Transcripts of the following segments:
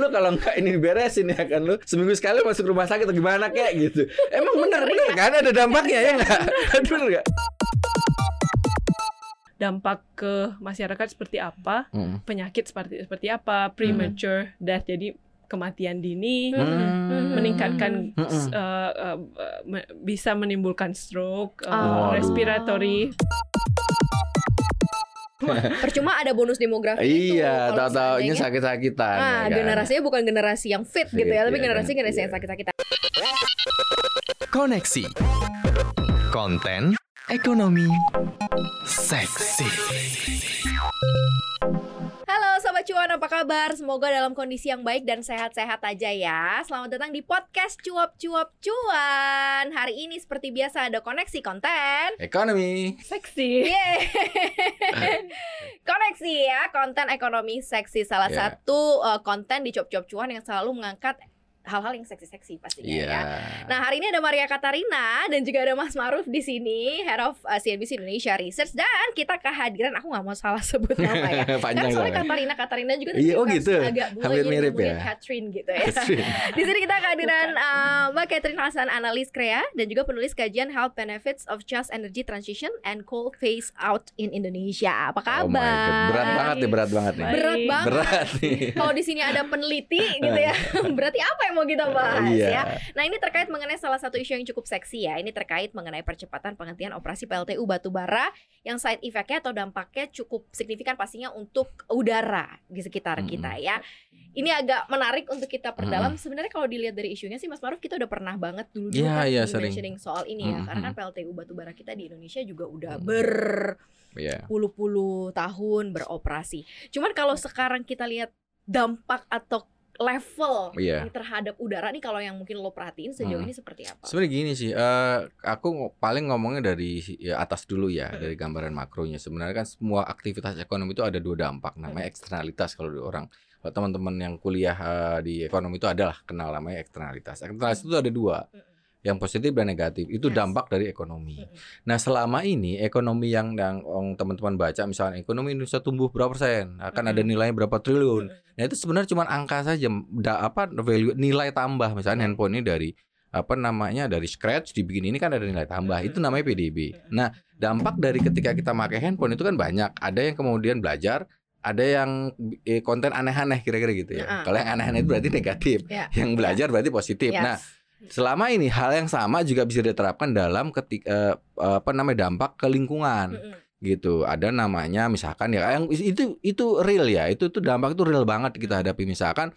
lu kalau nggak ini beresin ya kan lu seminggu sekali masuk rumah sakit atau gimana kayak gitu. Emang bener bener kan ada dampaknya ya nggak? bener nggak? dampak ke masyarakat seperti apa, Hmm. penyakit seperti seperti apa, premature death jadi kematian dini, Hmm. meningkatkan Hmm. uh, uh, uh, bisa menimbulkan stroke, uh, Waduh. respiratory. Percuma ada bonus demografi itu. Iya, kalau tahu-taunya seandainya- sakit-sakitan. Nah, ya kan? generasinya bukan generasi yang fit gitu ya, tapi Iya, generasi kan? generasi yang Iya. sakit-sakitan. Koneksi. Konten ekonomi seksi. Halo Sobat Cuan, apa kabar? Semoga dalam kondisi yang baik dan sehat-sehat aja ya Selamat datang di podcast Cuap Cuap Cuan Hari ini seperti biasa ada koneksi konten Ekonomi. Seksi. Yeay. Koneksi ya, konten ekonomi seksi Salah Yeah. satu uh, konten di Cuap Cuap Cuan yang selalu mengangkat hal-hal yang seksi-seksi pastinya Iya. ya Nah hari ini ada Maria Katarina dan juga ada Mas Maruf di sini, Head of uh, CNBC Indonesia Research dan kita kehadiran aku nggak mau salah sebut nama ya. Panjang Karena soalnya. Katarina Katarina juga Iya, oh gitu. agak Hampir jadi mirip ya. Catherine gitu ya. di sini kita kehadiran uh, Mbak Catherine Hasan analis Krea dan juga penulis kajian Health Benefits of Just Energy Transition and Coal Phase Out in Indonesia. Apa Oh my kabar? God. Berat banget nih, berat banget nih. Berat banget. Berat nih. Kalau di sini ada peneliti gitu ya, berarti apa yang mau kita bahas Iya. ya? Nah ini terkait mengenai salah satu isu yang cukup seksi ya. Ini terkait mengenai percepatan penghentian operasi PLTU batubara yang side effect-nya atau dampaknya cukup signifikan pastinya untuk udara di sekitar Mm-mm. kita ya. Ini agak menarik untuk kita perdalam. Sebenarnya kalau dilihat dari isunya sih Mas Maruf kita udah pernah banget dulu dulu Iya, kan iya, di sering. mentioning soal ini ya. Karena kan PLTU batubara kita di Indonesia juga udah Mm. ber Iya. puluh-puluh tahun beroperasi. Cuman kalau sekarang kita lihat dampak atau level ini terhadap udara nih kalau yang mungkin lo perhatiin sejauh Hmm. ini seperti apa? Sebenarnya gini sih, eh aku ng- paling ngomongnya dari ya, atas dulu ya, Mm. dari gambaran makronya. Sebenarnya kan semua aktivitas ekonomi itu ada dua dampak, namanya eksternalitas kalau di orang. Kalau teman-teman yang kuliah eh, di ekonomi itu adalah kenal namanya eksternalitas. Eksternalitas itu ada dua, Mm-mm. Yang positif dan negatif. Itu Yes. dampak dari ekonomi. Mm-mm. Nah selama ini ekonomi yang yang teman-teman baca misalnya ekonomi Indonesia tumbuh berapa persen, akan ada nilainya berapa triliun. Mm-mm. Nah itu sebenarnya cuma angka saja, da, apa value nilai tambah misalnya handphone ini dari apa namanya dari scratch dibikin ini kan ada nilai tambah itu namanya PDB. Nah dampak dari ketika kita pakai handphone itu kan banyak. Ada yang kemudian belajar, ada yang eh, konten aneh-aneh kira-kira gitu ya. Kalau yang aneh-aneh itu berarti negatif, Ya. yang belajar berarti positif. Yes. Nah selama ini hal yang sama juga bisa diterapkan dalam ketika apa namanya dampak ke lingkungan. Gitu. Ada namanya misalkan ya yang itu itu real ya itu tuh dampak itu real banget kita hadapi. Misalkan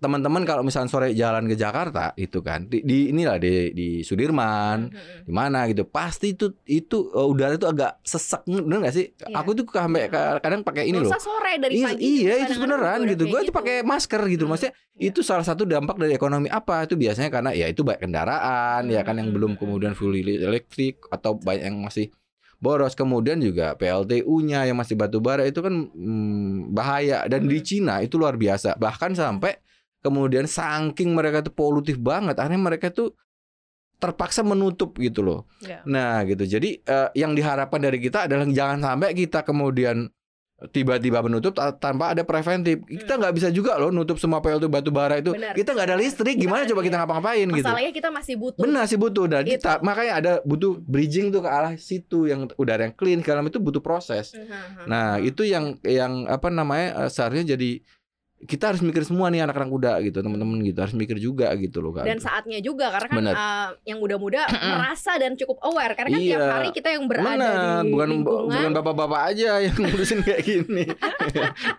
teman-teman kalau misalnya sore jalan ke Jakarta itu kan di, di inilah di di Sudirman Mm-mm. di mana gitu pasti itu itu uh, udara itu agak sesek bener gak sih Iya. aku tuh sampai ka- kadang pakai ini loh sore dari Iya, pagi. iya itu beneran gitu. Gue aja pakai masker gitu. Hmm. Maksudnya Iya. itu salah satu dampak dari ekonomi apa? Itu biasanya karena ya itu banyak kendaraan ya kan yang Hmm, belum hmm, kemudian fully elektrik atau banyak yang masih boros. Kemudian juga PLTU-nya yang masih batu bara itu kan hmm, bahaya dan di Hmm. Cina itu luar biasa. Bahkan sampai kemudian saking mereka tuh polutif banget, akhirnya mereka tuh terpaksa menutup gitu loh. Ya. Nah gitu. Jadi eh, yang diharapkan dari kita adalah jangan sampai kita kemudian tiba-tiba menutup ta- tanpa ada preventif. Kita nggak bisa juga loh nutup semua PLTU batu bara itu. Hmm. Benar. Kita nggak ada listrik. Gimana coba kita ngapa-ngapain gitu? Masalahnya kita masih butuh. Benar sih butuh. Dan Itu. kita makanya ada butuh bridging tuh ke arah situ yang udara yang clean. Kalau itu butuh proses. Mhm. Nah itu yang yang apa namanya eh, seharusnya jadi kita harus mikir semua nih anak-anak muda gitu teman-teman gitu harus mikir juga gitu loh kan. dan saatnya juga karena kan uh, yang muda-muda merasa dan cukup aware karena kan tiap Iya. hari kita yang berada Benar, di bukan lingkungan bukan bapak-bapak aja yang ngurusin kayak gini.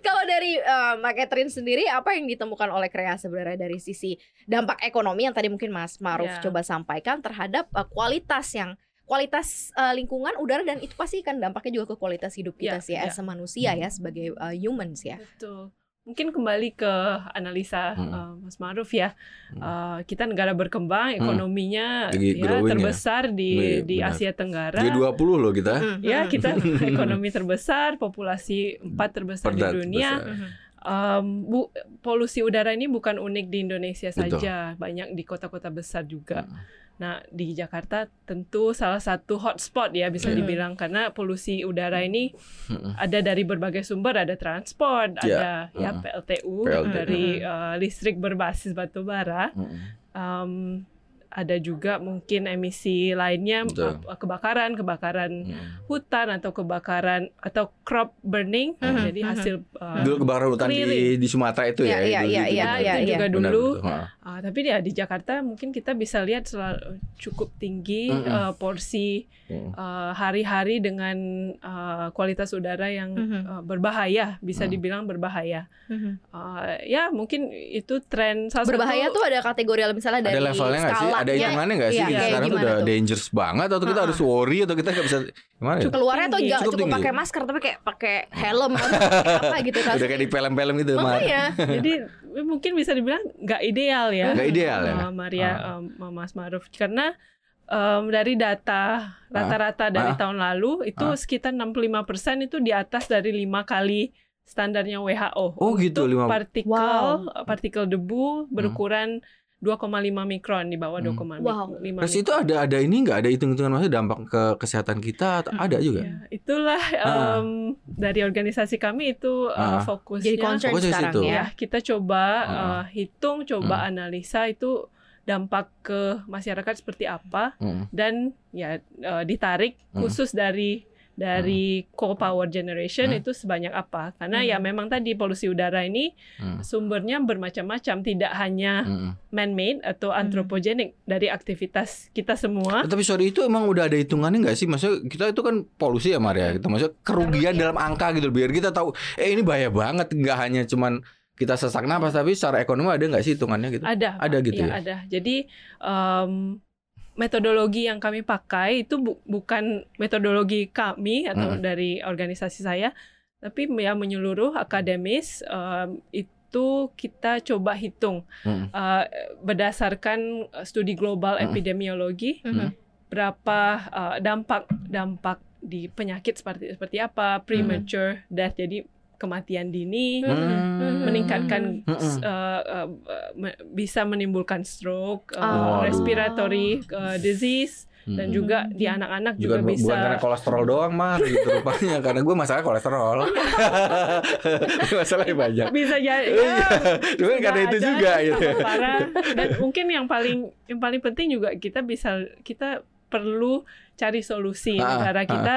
Kalau dari uh, Mbak Catherine sendiri apa yang ditemukan oleh Krea sebenarnya dari sisi dampak ekonomi yang tadi mungkin Mas Maruf Ya. coba sampaikan terhadap uh, kualitas yang kualitas uh, lingkungan udara dan itu pasti kan dampaknya juga ke kualitas hidup kita Ya, sih ya. as a manusia ya sebagai uh, humans ya. Betul. Mungkin kembali ke analisa Hmm. uh, Mas Maruf ya. Hmm. Uh, kita negara berkembang, ekonominya Lagi ya, growing ya. terbesar di di. Asia Tenggara. G20 loh kita. Mhm. Ya, kita ekonomi terbesar, populasi empat terbesar Perdat di dunia. Um, bu, polusi udara ini bukan unik di Indonesia Betul. saja, banyak di kota-kota besar juga. Hmm. Nah, di Jakarta tentu salah satu hotspot ya bisa Iya. dibilang karena polusi udara ini Mm-mm. ada dari berbagai sumber, ada transport, Iya. ada ya Mm. PLTU, PLTU. dari uh, listrik berbasis batu bara, um, ada juga mungkin emisi lainnya Betul. uh, kebakaran, kebakaran Mm-mm. hutan atau kebakaran atau crop burning, Mhm, jadi hasil uh, Dulu kebakaran hutan di, clearing. di Sumatera itu ya. Iya, iya, dulu iya, gitu. iya, Ya, iya, itu iya. juga dulu. tapi ya di Jakarta mungkin kita bisa lihat selalu cukup tinggi Mm-mm. eh, porsi eh, hari-hari dengan eh, kualitas udara yang Mhm. eh, berbahaya, bisa Mm. dibilang berbahaya. Mhm. Eh, ya mungkin itu tren salah Berbahaya satu tuh ada kategori misalnya dari Ada levelnya nggak sih? Ada skalanya. hitungannya nggak sih? Iya, kayak sekarang tuh udah tuh? dangerous banget atau kita harus worry atau kita nggak bisa gimana ya? Cukup Keluarnya tuh nggak Cukup cukup pakai masker tapi kayak pakai helm atau pakai apa gitu kan. Udah kayak di film-film gitu. Makanya. jadi mungkin bisa dibilang nggak ideal ya. Nggak ideal ya? Maria, Ah. eh, Mas Maruf karena em, dari data rata-rata dari Ah. tahun lalu itu Ah. sekitar 65% itu di atas dari lima kali standarnya WHO. Oh, gitu, lima- partikel Wow. partikel debu berukuran 2,5 mikron di bawah Hmm. 2,5 Wow. mikron. Terus itu ada ada ini nggak ada hitung-hitungan maksudnya dampak ke kesehatan kita atau ada juga? Ya, itulah Ah. em, dari organisasi kami itu eh, Ah. fokusnya Jadi concern Fokusnya sekarang situ. ya. Kita coba Ah. uh, hitung, coba analisa itu dampak ke masyarakat seperti apa Mm. dan ya uh, ditarik Hmm. khusus dari dari coal power generation Hmm. itu sebanyak apa? Karena ya Hmm. memang tadi polusi udara ini Mm. sumbernya bermacam-macam, tidak hanya Mm-mm. man-made atau Hmm. anthropogenic dari aktivitas kita semua. Eh, Tapi sorry itu emang udah ada hitungannya nggak sih? Maksudnya kita itu kan polusi ya Maria. Kita maksudnya kerugian Kerugian. dalam angka gitu biar kita tahu. Eh ini bahaya banget. Nggak hanya cuman kita sesak napas tapi secara ekonomi ada nggak sih hitungannya gitu? Ada, Ada gitu ya? Ada. Jadi em, metodologi yang kami pakai itu bu- bukan metodologi kami atau Mm. dari organisasi saya, tapi ya menyeluruh akademis em, itu kita coba hitung Mm. eh, berdasarkan studi global Mm. epidemiologi Mhm. berapa eh, dampak dampak di penyakit seperti seperti apa premature death jadi kematian dini Hmm. meningkatkan Mm-mm. s- uh, uh, uh, me- bisa menimbulkan stroke, uh, Oh. Respiratory uh, disease dan Mm. juga di anak-anak juga, juga, bisa bukan karena kolesterol doang mah gitu rupanya karena gue masalah kolesterol masalahnya banyak bisa jadi Iya, ya, cuma karena itu juga gitu parah dan mungkin yang paling yang paling penting juga kita bisa kita perlu cari solusi Ah, negara ah, kita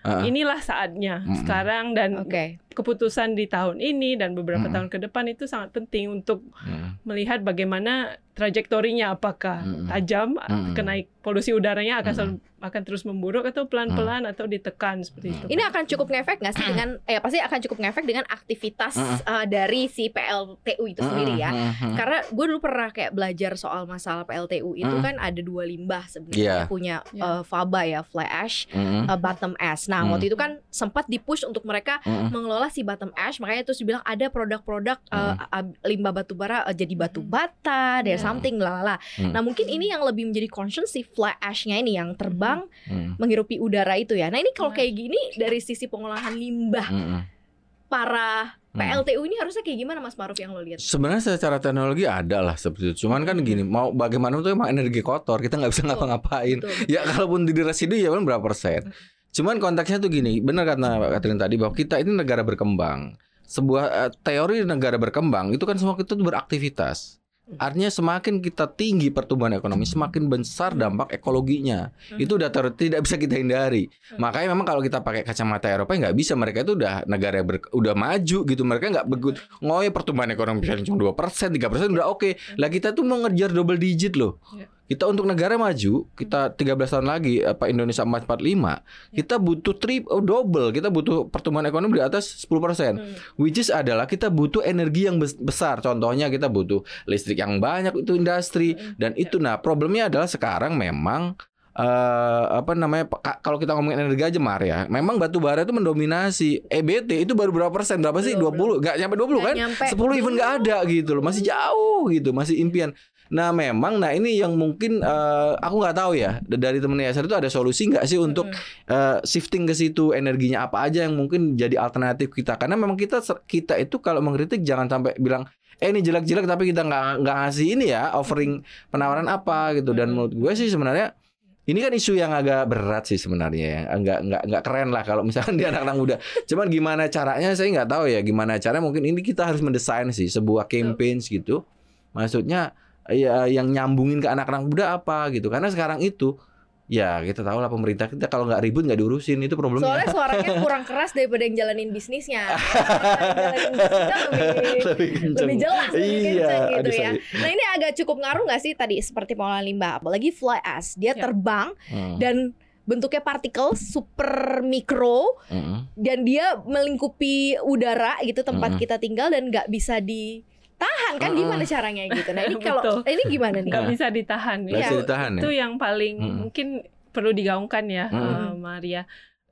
Ah. inilah saatnya Mm-mm. sekarang dan Oke. Keputusan di tahun ini dan beberapa Mm-mm. tahun ke depan itu sangat penting untuk Mm. melihat bagaimana trajektorinya apakah tajam Mm-mm. kenaik polusi udaranya akan selalu- akan terus memburuk atau pelan-pelan atau ditekan seperti itu. Ini akan cukup ngefek nggak sih dengan eh pasti akan cukup ngefek dengan aktivitas eh, dari si PLTU itu sendiri ya. Karena gue dulu pernah kayak belajar soal masalah PLTU itu kan ada dua limbah sebenarnya Iya. punya Iya. eh, faba ya fly ash, eh, bottom ash. Nah waktu itu kan sempat dipush untuk mereka mm, mengelola si bottom ash makanya terus dibilang ada produk-produk Mm. ab- limbah batu bara eh, jadi batu bata, there's Ya. something lalala. Mm. Nah mungkin ini yang lebih menjadi concern si fly ashnya ini yang terbang mm, menghirupi udara itu ya. Nah ini kalau Ya. kayak gini dari sisi pengolahan limbah mm, mm. para Hmm. PLTU ini harusnya kayak gimana Mas Maruf yang lo lihat? Sebenarnya secara teknologi ada lah seperti itu. Cuman kan gini, mau bagaimana tuh emang energi kotor, kita nggak bisa ngapa-ngapain. Ya kalaupun di residu ya kan berapa persen. Cuman konteksnya tuh gini, benar kata Katrin tadi bahwa kita ini negara berkembang. Sebuah eh, teori negara berkembang itu kan semua kita tuh beraktivitas. Artinya semakin kita tinggi pertumbuhan ekonomi, semakin besar dampak ekologinya. Hmm. Itu udah ter- tidak bisa kita hindari. Hmm. Makanya memang kalau kita pakai kacamata Eropa nggak bisa. Mereka itu udah negara ber- udah maju gitu. Mereka nggak begut ngoyo pertumbuhan ekonomi misalnya cuma dua persen, tiga persen udah oke. Lah kita tuh mau ngejar double digit loh. Ya. Kita untuk negara maju, kita 13 tahun lagi apa Indonesia 445, kita butuh trip oh, double, kita butuh pertumbuhan ekonomi di atas 10%. Hmm. Which is adalah kita butuh energi yang bes- besar. Contohnya kita butuh listrik yang banyak itu industri Hmm. dan itu nah problemnya adalah sekarang memang eh apa namanya kalau kita ngomongin energi aja Mar ya memang batu bara itu mendominasi EBT itu baru berapa persen berapa sih Belum, 20 nggak nyampe 20 kan Nggak nyampe. 10 even nggak ada gitu loh masih jauh gitu masih impian Nah memang, nah ini yang mungkin eh, aku nggak tahu ya dari temen Yaser itu ada solusi nggak sih untuk eh, shifting ke situ? Energinya apa aja yang mungkin jadi alternatif kita? Karena memang kita kita itu kalau mengkritik jangan sampai bilang eh ini jelek-jelek tapi kita nggak nggak ngasih ini ya offering penawaran apa gitu. Dan menurut gue sih sebenarnya ini kan isu yang agak berat sih sebenarnya ya. Nggak nggak nggak keren lah kalau misalkan di anak-anak muda. Cuman gimana caranya saya nggak tahu ya. Gimana caranya mungkin ini kita harus mendesain sih sebuah campaigns gitu. Maksudnya ya yang nyambungin ke anak-anak muda apa gitu karena sekarang itu ya kita tahu lah pemerintah kita kalau nggak ribut nggak diurusin itu problemnya Soalnya suaranya kurang keras daripada yang jalanin bisnisnya. Yang jalanin bisnisnya lebih lebih lebih jelas, lebih iya kenceng gitu aduh, ya. sorry. Nah ini agak cukup ngaruh nggak sih tadi seperti Maulana Limbah, apalagi fly ash, dia Ya. terbang Hmm, dan bentuknya partikel super mikro hmm. dan dia melingkupi udara gitu tempat Mm-mm. kita tinggal dan nggak bisa ditahan kan Mm-mm. gimana caranya gitu. Nah ini kalau ini gimana nih? nggak bisa ditahan Iya. bisa ditahan ya itu yang paling Mm-mm. mungkin perlu digaungkan ya eh, Maria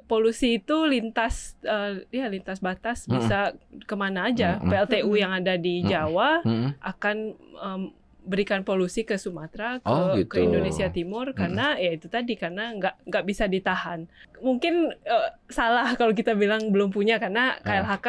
polusi itu lintas eh, ya lintas batas Mm-mm. bisa ke mana aja Mm-mm. PLTU yang ada di. Jawa Hmm. akan em, berikan polusi ke Sumatera ke, Oh, ke gitu. Indonesia Timur karena ya itu tadi karena nggak nggak bisa ditahan mungkin eh, salah kalau kita bilang belum punya karena KLHK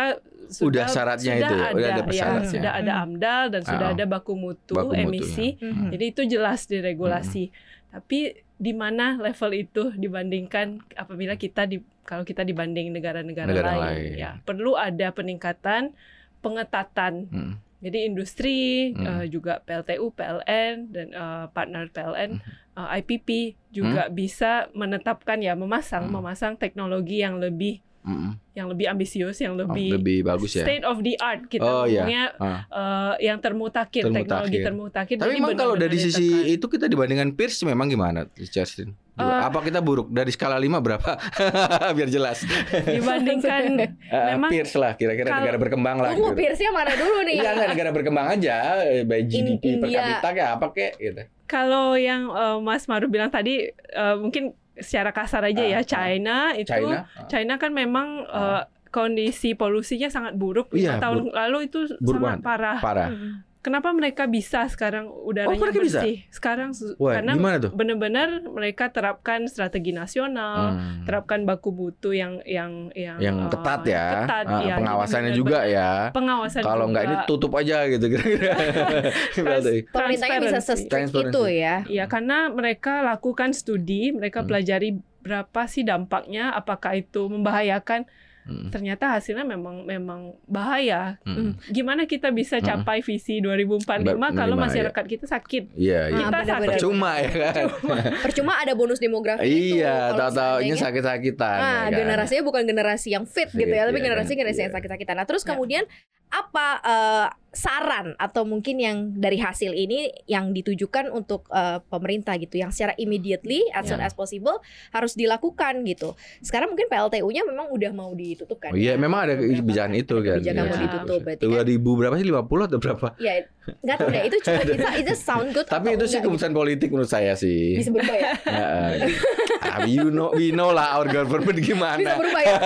sudah Udah syaratnya sudah itu ya, ada, udah ada ya, sudah ada AMDAL dan sudah Ah. ada baku mutu Baku emisi Mhm. jadi itu jelas di regulasi. Tapi di mana level itu dibandingkan apabila kita di kalau kita dibanding negara-negara Negara lain, lain. ya perlu ada peningkatan pengetatan. Hmm. Jadi industri Hmm. eh, juga PLTU, PLN dan eh, partner PLN, Hmm. eh, IPP juga bisa menetapkan ya memasang Hmm. memasang teknologi yang lebih Hmm. yang lebih ambisius, yang Oh, lebih, lebih bagus ya state of the art kita Oh, iya. ngomongnya Ah. eh, yang termutakhir, Termutakhir. teknologi termutakhir. Tapi memang kalau dari sisi ditekan. itu kita dibandingkan Pierce memang gimana, Justin? Eh. Apa kita buruk dari skala 5 berapa? Biar jelas. dibandingkan Eh, Memang Pierce lah kira-kira kalau- negara berkembang lah Tunggu gitu. Pierce-nya mana dulu nih? Iya enggak negara berkembang aja by GDP per India. kapita kayak apa kek gitu. kalau yang eh, Mas Maru bilang tadi eh, mungkin secara kasar aja Ah, ya ah. China itu China. China kan memang eh, kondisi polusinya sangat buruk. Iya, tahun lalu itu buruk sangat banget. parah. Parah. Mhm. Kenapa mereka bisa sekarang udaranya Oh, mereka bisa? bersih? Sekarang su- Wah, karena benar-benar mereka terapkan strategi nasional, Hmm. terapkan baku mutu yang yang yang Yang eh, ketat ya. ketat, Ah, ya. Pengawasannya juga ya. Pengawasan Kalau enggak ini tutup aja gitu kira-kira. Berarti. Pemerintahnya bisa se-strict itu ya. Iya, karena mereka lakukan studi, mereka Hmm. pelajari berapa sih dampaknya, apakah itu membahayakan. Hmm. Ternyata hasilnya memang memang bahaya. Hmm. Gimana kita bisa Hmm. capai visi 2045 kalau Lima, masyarakat kita sakit? Iya, iya. Kita sakit. Percuma ya kan. Percuma ada bonus demografi itu. Iya, kalau tahu-taunya seandainya- sakit-sakitan. Nah, ya kan? generasinya bukan generasi yang fit gitu ya, tapi generasi generasi yang Iya. sakit-sakitan. Nah, terus Ya. kemudian apa eh, saran atau mungkin yang dari hasil ini yang ditujukan untuk eh, pemerintah gitu, yang secara immediately as soon Ya. as possible harus dilakukan gitu. Sekarang mungkin PLTU-nya memang udah mau ditutup kan? Oh iya, ya? memang ada kebijakan itu kan. Kebijakan mau Iya. ditutup berarti kan? 2000 berapa sih 50 atau berapa? Ya, nggak tahu deh. Itu cuma bisa itu sound good. Tapi atau itu sih enggak keputusan politik menurut saya gitu. sih. Bisa berubah ya? Heeh. Ah, you know, we know lah our government Bisa gimana. berubah ya?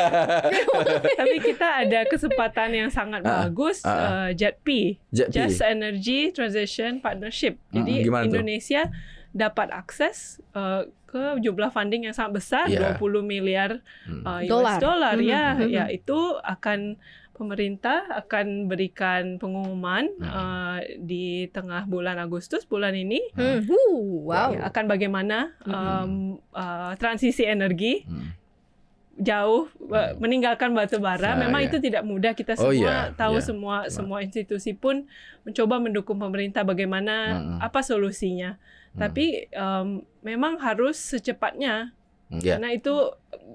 Tapi kita ada kesempatan yang sangat Ah, bagus, ah, eh, JETP, JP. Just Energy Transition Partnership. Jadi Mm, gimana tuh? Indonesia dapat akses eh, ke jumlah funding yang sangat besar, Iya. 20 miliar Hmm. uh, US Dolar. dollar Mhm, ya mhm. ya itu akan pemerintah akan berikan pengumuman Mhm. uh, di tengah bulan Agustus bulan ini Hmm, huh, wow. ya, akan bagaimana um, uh, transisi energi Hmm. Jauh uh, Mhm. meninggalkan batu bara Nah, memang iya. itu tidak mudah kita Oh, semua iya, tahu iya. semua semua institusi pun mencoba mendukung pemerintah bagaimana Mhm. apa solusinya Hmm. tapi um, memang harus secepatnya Ya. karena itu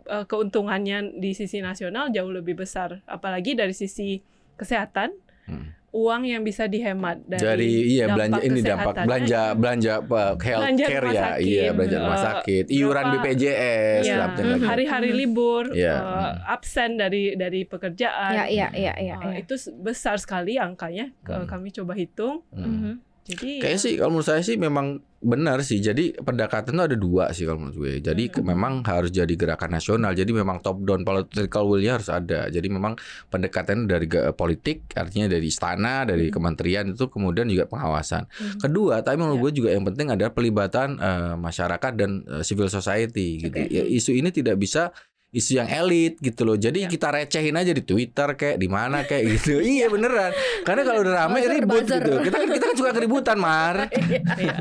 uh, keuntungannya di sisi nasional jauh lebih besar, apalagi dari sisi kesehatan, Hmm. Uang yang bisa dihemat dari, Dari, iya belanja ini dampak belanja belanja uh, health Belanja care rumah ya, sakit, iya belanja rumah eh, sakit, iuran berapa- BPJS, Iya, that. hari-hari libur, Iya. uh, absen dari dari pekerjaan, Ya, iya, iya, iya. Uh, iya. itu besar sekali angkanya. Hmm. Kami coba hitung, Hmm. Jadi Kayaknya ya, sih kalau menurut saya sih memang benar sih. Jadi pendekatan itu ada dua sih kalau menurut gue. Jadi ke- memang harus jadi gerakan nasional. Jadi memang top down political will-nya harus ada. Jadi memang pendekatan dari politik artinya dari istana, dari kementerian itu kemudian juga pengawasan. Mhm. Kedua, tapi menurut Ya. gue juga yang penting adalah pelibatan eh, masyarakat dan eh, civil society gitu. Oke. Ya, isu ini tidak bisa isu yang elit gitu loh. Jadi Ya. kita recehin aja di Twitter kayak di mana kayak gitu. iya beneran. Karena kalau udah rame Buzzer, ribut buzzer. gitu. Kita kan kita kan suka keributan, Mar. Iya.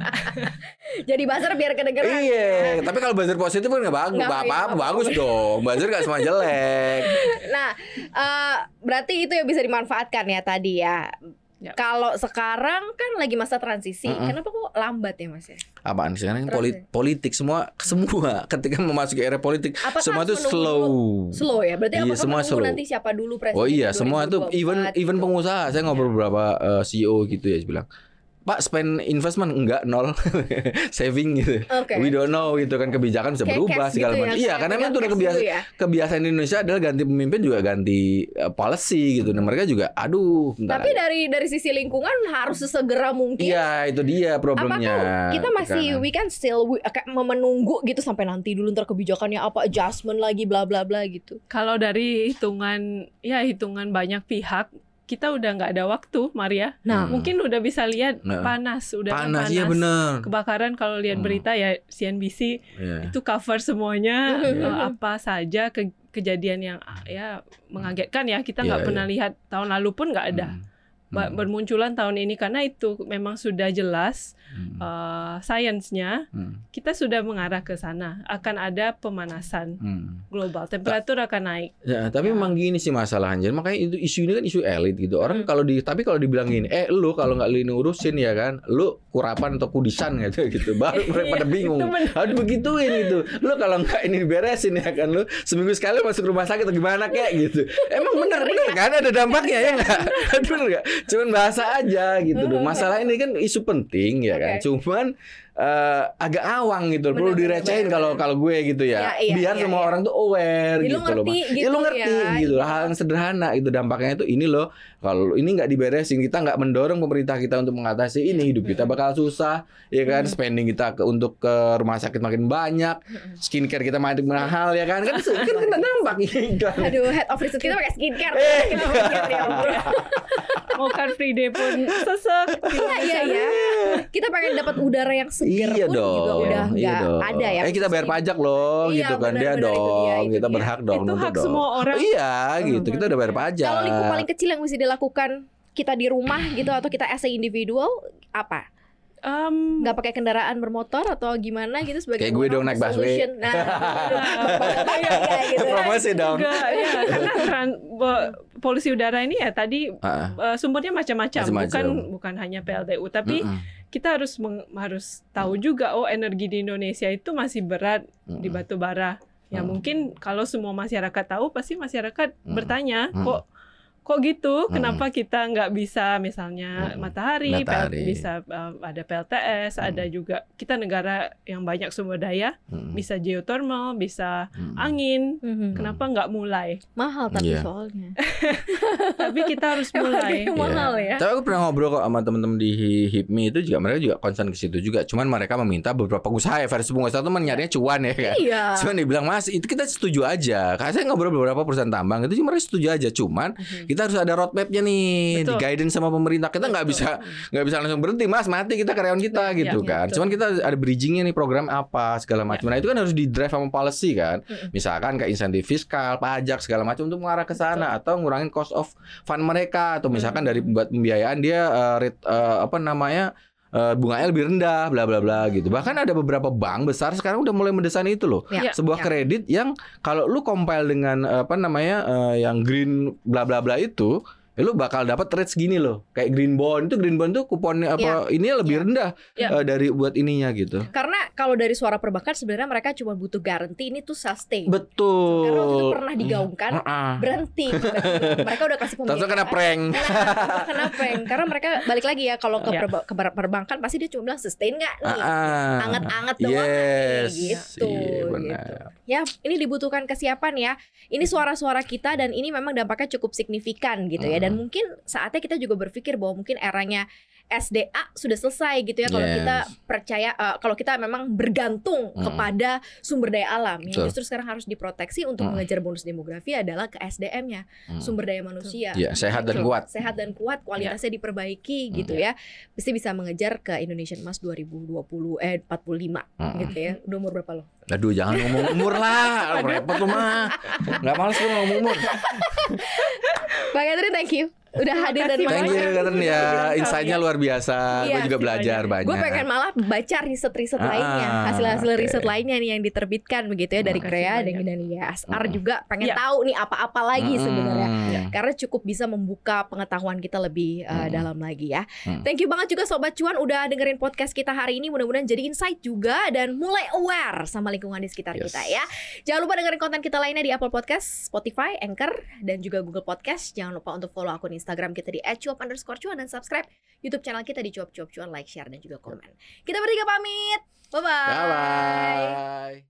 Jadi buzzer biar kedengeran. Iya, tapi kalau buzzer positif kan nggak bagus, Nggak, apa apa iya, bagus dong. Buzzer nggak semua jelek. Nah, eh, berarti itu yang bisa dimanfaatkan ya tadi ya. Ya. Kalau sekarang kan lagi masa transisi, Mm-mm. kenapa kok lambat ya mas ya? Apaan sekarang polit- politik semua semua ketika memasuki era politik Apakah semua itu slow. Slow ya, berarti Iya, semua slow. nanti siapa dulu presiden? Oh iya, semua 2024 even even gitu? pengusaha. Saya ngobrol beberapa eh, CEO gitu ya bilang, "Pak, spend investment enggak nol. Saving gitu. Oke. We don't know gitu kan kebijakan bisa Kayak berubah segala gitu ya, macam. Iya, kayak karena memang itu udah kebiasaan ya. kebiasaan di Indonesia adalah ganti pemimpin juga ganti eh, policy gitu. Dan mereka juga aduh, bentar Tapi dari dari sisi lingkungan harus sesegera mungkin. Iya, itu dia problemnya. Apakah kita masih Tekanan. we can still we, menunggu gitu sampai nanti dulu ntar kebijakannya apa adjustment lagi bla bla bla gitu. kalau dari hitungan ya hitungan banyak pihak kita udah nggak ada waktu, Maria. Nah. Mungkin udah bisa lihat Nah. panas, udah panas, panas. iya bener. Kebakaran kalau lihat Hmm. berita ya CNBC Iya. itu cover semuanya Hmm. eh, apa saja ke- kejadian yang ya mengagetkan ya kita nggak Iya, pernah lihat tahun lalu pun nggak ada Hmm. Hmm. bermunculan tahun ini karena itu memang sudah jelas Hmm. eh, sainsnya Hmm. kita sudah mengarah ke sana akan ada pemanasan Hmm. global temperatur akan naik Ya, tapi Ya. memang gini sih masalahnya. Makanya itu isu ini kan isu elit gitu. Orang Hmm. kalau di tapi kalau dibilang gini, eh lu kalau nggak lu ini urusin ya kan, lu kurapan atau kudisan gitu gitu. Baru mereka pada bingung. Harus begituin gitu. Lu kalau nggak ini diberesin ya kan lu seminggu sekali masuk rumah sakit atau gimana kayak gitu. Emang bener bener kan ada dampaknya ya nggak? Bener nggak? Cuman bahasa aja gitu loh. Masalah ini kan isu penting ya kan. Cuman eh, agak awang gitu. Perlu Bener, bener, direcehin kalau kalau gue gitu ya. Ya, iya, Biar iya, semua iya. orang tuh aware Jadi lu gitu loh. ngerti Mas. gitu ya, lu ngerti ya, gitu iya. hal yang sederhana itu dampaknya itu ini loh kalau ini nggak diberesin kita nggak mendorong pemerintah kita untuk mengatasi ini hidup kita bakal susah ya kan Hmm. spending kita ke untuk ke rumah sakit makin banyak skincare kita makin mahal ya kan kan kan kena dampak iklan Aduh, head of research kita pakai skincare. Eh. Kita ya ampun. mau car free day pun sesek Iya, iya, iya. Kita pengen dapat udara yang segar iya pun dong juga udah iya dong. ada ya. eh kita bayar pajak loh Iya, gitu kan dia dong dia, kita dia. berhak dong itu hak dong. semua orang iya gitu kita udah bayar pajak Kalau lingkup paling kecil yang mesti dilakukan kita di rumah gitu atau kita as a individual apa? Em, Nggak pakai kendaraan bermotor atau gimana gitu sebagai Kayak gue dong naik busway. Nah, kayak gitu. promosi dong enggak ya karena polusi udara ini ya tadi eh, sumbernya macam-macam bukan bukan hanya PLTU tapi mm-mm, kita harus meng- harus tahu juga oh energi di Indonesia itu masih berat di mm-mm. batu bara ya Hmm. mungkin kalau semua masyarakat tahu pasti masyarakat Hmm. bertanya Hmm. kok kok gitu Hmm. kenapa kita nggak bisa misalnya Hmm. matahari, PL Matahari. bisa uh, ada PLTS Hmm. ada juga kita negara yang banyak sumber daya Mm-mm. bisa geothermal bisa Mm-mm. angin Mhm. kenapa nggak mulai Mahal tapi Iya. soalnya. tapi kita harus mulai Harganya mahal ya. Tapi aku pernah ngobrol kok sama teman-teman di HIPMI itu juga mereka juga concern ke situ juga. Cuman mereka meminta beberapa pengusaha ya versi pengusaha itu nyarinya cuan ya kan. Iya. Cuman dibilang mas itu kita setuju aja. Karena saya ngobrol beberapa perusahaan tambang itu mereka setuju aja. Cuman Mhm. kita harus ada roadmapnya nih, di Betul. guidance sama pemerintah. Kita nggak bisa nggak bisa langsung berhenti mas mati kita karyawan kita Nah, gitu iya, kan. betul. Cuman kita ada bridgingnya nih program apa segala macam. Nah itu kan harus di drive sama policy kan. Mm-mm. Misalkan kayak insentif fiskal, pajak segala macam untuk mengarah ke sana atau ngurangin cost of fund mereka atau misalkan dari buat pembiayaan dia eh, rate eh, apa namanya eh, bunganya lebih rendah bla bla bla gitu. Bahkan ada beberapa bank besar sekarang udah mulai mendesain itu loh. Ya, Sebuah ya. kredit yang kalau lu compile dengan eh, apa namanya eh, yang green bla bla bla itu ya lu bakal dapat rate segini loh. Kayak green bond itu green bond tuh kuponnya apa ini lebih Ya. rendah Ya. eh, dari buat ininya gitu. Karena kalau dari suara perbankan sebenarnya mereka cuma butuh garansi ini tuh sustain. Betul. Karena waktu itu pernah digaungkan Heeh. berhenti. mereka udah kasih Tahu-tahu kena pembiayaan. prank. Nah, kena prank. Karena mereka balik lagi ya kalau ke, Ya. perba- ke per- perbankan pasti dia cuma bilang sustain nggak nih? Anget-anget doang nih? Yes, gitu. iya, gitu. Ya, ini dibutuhkan kesiapan ya. Ini suara-suara kita dan ini memang dampaknya cukup signifikan gitu ya. Dan Mm. mungkin saatnya kita juga berpikir bahwa mungkin eranya SDA sudah selesai gitu ya kalau Yes. kita percaya eh, kalau kita memang bergantung Mm. kepada sumber daya alam yang justru sekarang harus diproteksi untuk Mm. mengejar bonus demografi adalah ke SDM-nya Hmm. sumber daya manusia Iya, sehat dan Betul. kuat. sehat dan kuat kualitasnya diperbaiki gitu ya pasti bisa mengejar ke Indonesian Emas 2020 eh 45 Hmm. gitu ya udah umur berapa lo Aduh, jangan ngomong umur lah. Repot lu mah. Enggak males lu ngomong umur. Bang Catherine thank you udah hadir dan Thank you, banyak Catherine ya. Insight-nya luar biasa. Iya, Gue juga belajar banyak. banyak. Gue pengen malah baca riset-riset Ah, lainnya, hasil-hasil oke. riset lainnya nih yang diterbitkan begitu ya dari Krea banyak. dan dari ASR Mm. juga pengen Iya. tahu nih apa-apa lagi Mm-mm. sebenarnya. Karena cukup bisa membuka pengetahuan kita lebih uh, Mm. dalam lagi ya. Mm. Thank you banget juga Sobat Cuan udah dengerin podcast kita hari ini. Mudah-mudahan jadi insight juga dan mulai aware sama lingkungan di sekitar Yes. kita ya. Jangan lupa dengerin konten kita lainnya di Apple Podcast, Spotify, Anchor, dan juga Google Podcast. Jangan lupa untuk follow akun Instagram kita di @cuap underscore cuan dan subscribe YouTube channel kita di cuap cuap cuan, like, share, dan juga komen. Kita bertiga pamit. Bye-bye. Bye bye.